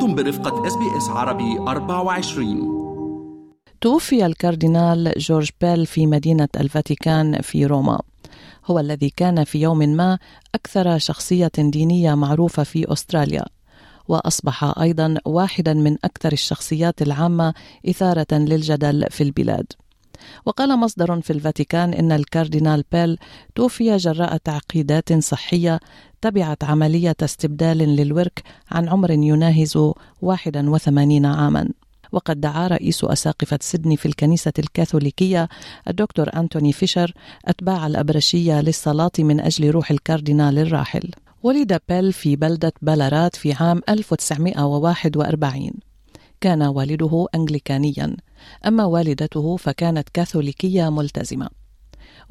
أنتم برفقة SBS عربي 24 توفي الكاردينال جورج بيل في مدينة الفاتيكان في روما. هو الذي كان في يوم ما أكثر شخصية دينية معروفة في أستراليا وأصبح أيضا واحدا من أكثر الشخصيات العامة إثارة للجدل في البلاد. وقال مصدر في الفاتيكان إن الكاردينال بيل توفي جراء تعقيدات صحية تبعت عملية استبدال للورك عن عمر يناهز 81 عاما. وقد دعا رئيس أساقفة سيدني في الكنيسة الكاثوليكية الدكتور أنتوني فيشر أتباع الأبرشية للصلاة من أجل روح الكاردينال الراحل. ولد بيل في بلدة بلارات في عام 1941 كان والده أنجليكانيا أما والدته فكانت كاثوليكية ملتزمة.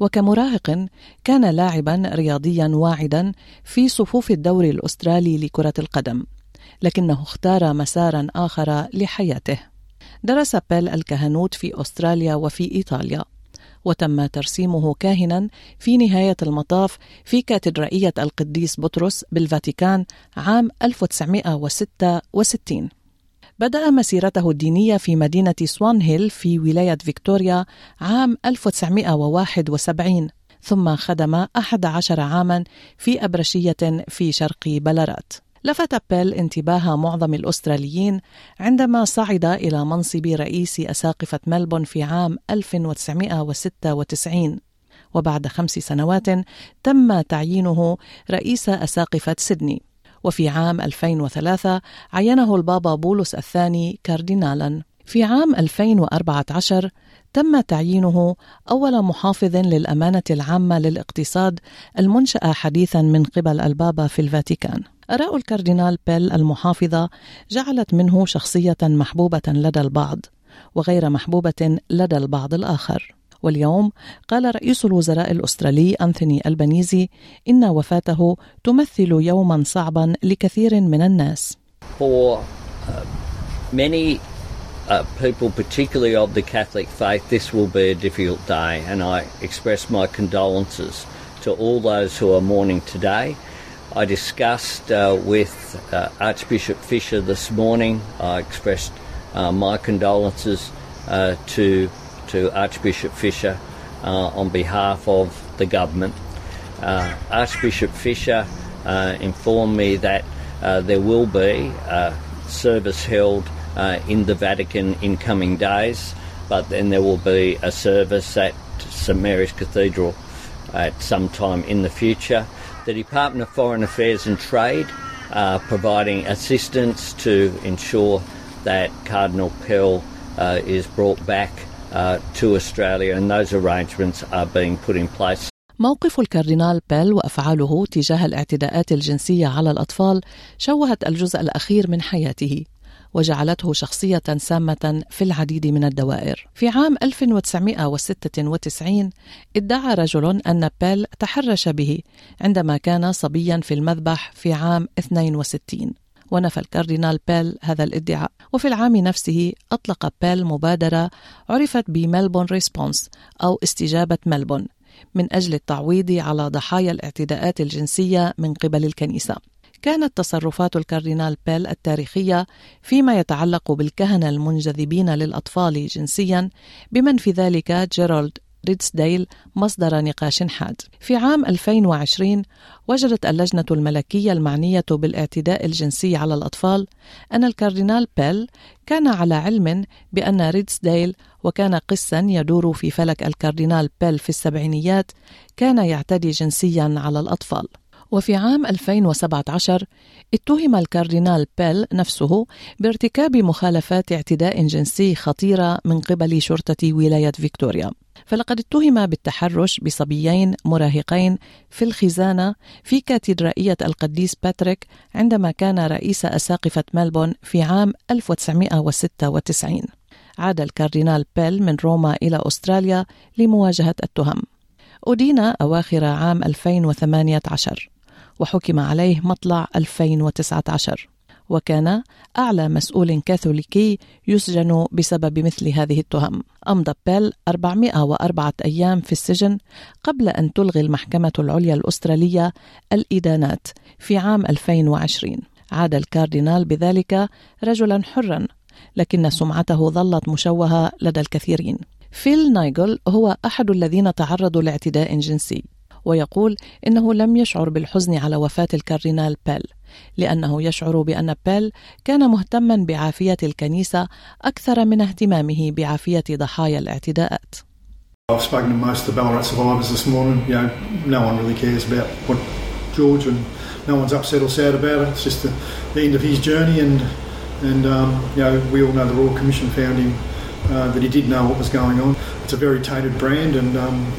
وكمراهق كان لاعبا رياضيا واعدا في صفوف الدوري الأسترالي لكرة القدم لكنه اختار مسارا آخر لحياته. درس بيل الكهنوت في أستراليا وفي إيطاليا وتم ترسيمه كاهنا في نهاية المطاف في كاتدرائية القديس بطرس بالفاتيكان عام 1966 بدأ مسيرته الدينية في مدينة سوان هيل في ولاية فيكتوريا عام 1971 ثم خدم 11 عاما في أبرشية في شرق بلارات لفت بيل انتباه معظم الأستراليين عندما صعد إلى منصب رئيس أساقفة ملبون في عام 1996 وبعد خمس سنوات تم تعيينه رئيس أساقفة سيدني. وفي عام 2003 عينه البابا بولس الثاني كاردينالا. في عام 2014 تم تعيينه أول محافظ للأمانة العامة للاقتصاد المنشأة حديثا من قبل البابا في الفاتيكان. آراء الكاردينال بيل المحافظة جعلت منه شخصية محبوبة لدى البعض وغير محبوبة لدى البعض الآخر. واليوم قال رئيس الوزراء الأسترالي أنثوني البنيزي إن وفاته تمثل يوما صعبا لكثير من الناس For uh, many uh, people, particularly of the Catholic faith, this will be a difficult day, and I express my condolences to all those who are mourning today. I discussed uh, with uh, Archbishop Fisher this morning. I expressed uh, my condolences uh, to to Archbishop Fisher uh, on behalf of the government. Uh, Archbishop Fisher informed me that there will be a service held in the Vatican in coming days, but then there will be a service at St Mary's Cathedral at some time in the future. The Department of Foreign Affairs and Trade are providing assistance to ensure that Cardinal Pell uh, is brought back uh, to Australia, and those arrangements are being put in place. موقف الكاردينال بيل وأفعاله تجاه الاعتداءات الجنسية على الأطفال شوهت الجزء الأخير من حياته وجعلته شخصية سامة في العديد من الدوائر. في عام 1996 ادعى رجل أن بيل تحرش به عندما كان صبيا في المذبح في عام 62 ونفى الكاردينال بيل هذا الادعاء. وفي العام نفسه أطلق بيل مبادرة عرفت ب Melbourne Response أو استجابة ملبورن من أجل التعويض على ضحايا الاعتداءات الجنسية من قبل الكنيسة. كانت تصرفات الكاردينال بيل التاريخية فيما يتعلق بالكهنة المنجذبين للأطفال جنسيا بمن في ذلك جيرالد ريدسديل مصدر نقاش حاد. في عام 2020 وجدت اللجنة الملكية المعنية بالاعتداء الجنسي على الأطفال أن الكاردينال بيل كان على علم بأن ريدسديل وكان قسا يدور في فلك الكاردينال بيل في السبعينيات كان يعتدي جنسيا على الأطفال. وفي عام 2017 اتهم الكاردينال بيل نفسه بارتكاب مخالفات اعتداء جنسي خطيرة من قبل شرطة ولاية فيكتوريا. فلقد اتهم بالتحرش بصبيين مراهقين في الخزانة في كاتدرائية القديس باتريك عندما كان رئيس أساقفة ملبورن في عام 1996 عاد الكاردينال بيل من روما إلى أستراليا لمواجهة التهم. أدين أواخر عام 2018 وحكم عليه مطلع 2019 وكان أعلى مسؤول كاثوليكي يسجن بسبب مثل هذه التهم. أمضى بيل 404 أيام في السجن قبل أن تلغي المحكمة العليا الأسترالية الإدانات في عام 2020 عاد الكاردينال بذلك رجلا حرا لكن سمعته ظلت مشوهة لدى الكثيرين. فيل نايجل هو أحد الذين تعرضوا لاعتداء جنسي. ويقول إنه لم يشعر بالحزن على وفاة الكاردينال بيل لأنه يشعر بأن بيل كان مهتما بعافية الكنيسة أكثر من اهتمامه بعافية ضحايا الاعتداءات I've spoken to most of the Ballarat survivors this morning. You know, no one really cares about what George and no one's upset or sad about it. It's just the, the end of his journey, and and um, you know we all know the Royal Commission found him uh, that he did know what was going on. It's a very tainted brand, and um,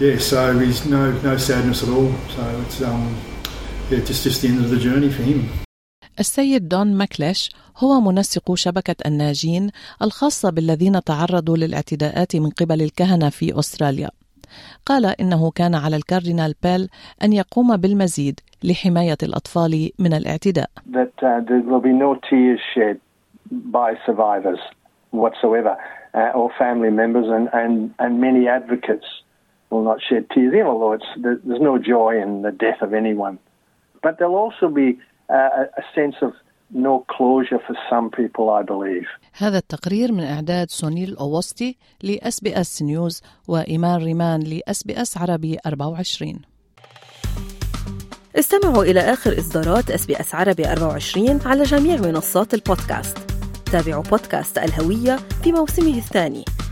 yeah, so he's no no sadness at all. So it's um, yeah, just just the end of the journey for him. السيد دون ماكليش هو منسق شبكة الناجين الخاصة بالذين تعرضوا للاعتداءات من قبل الكهنة في أستراليا. قال إنه كان على الكاردينال بيل أن يقوم بالمزيد لحماية الأطفال من الاعتداء. That uh, there will be no tears shed by survivors whatsoever, uh, or family members, and, and, and many advocates will not shed tears, even although it's, there's no joy in the death of anyone. But there'll also be uh, a sense of no closure for some people, I believe. هذا التقرير من إعداد سونيل أوستي ل SBS News وإيمان ريمان ل SBS عربي 24 استمعوا إلى آخر إصدارات SBS عربي 24 على جميع منصات البودكاست تابعوا بودكاست الهوية في موسمه الثاني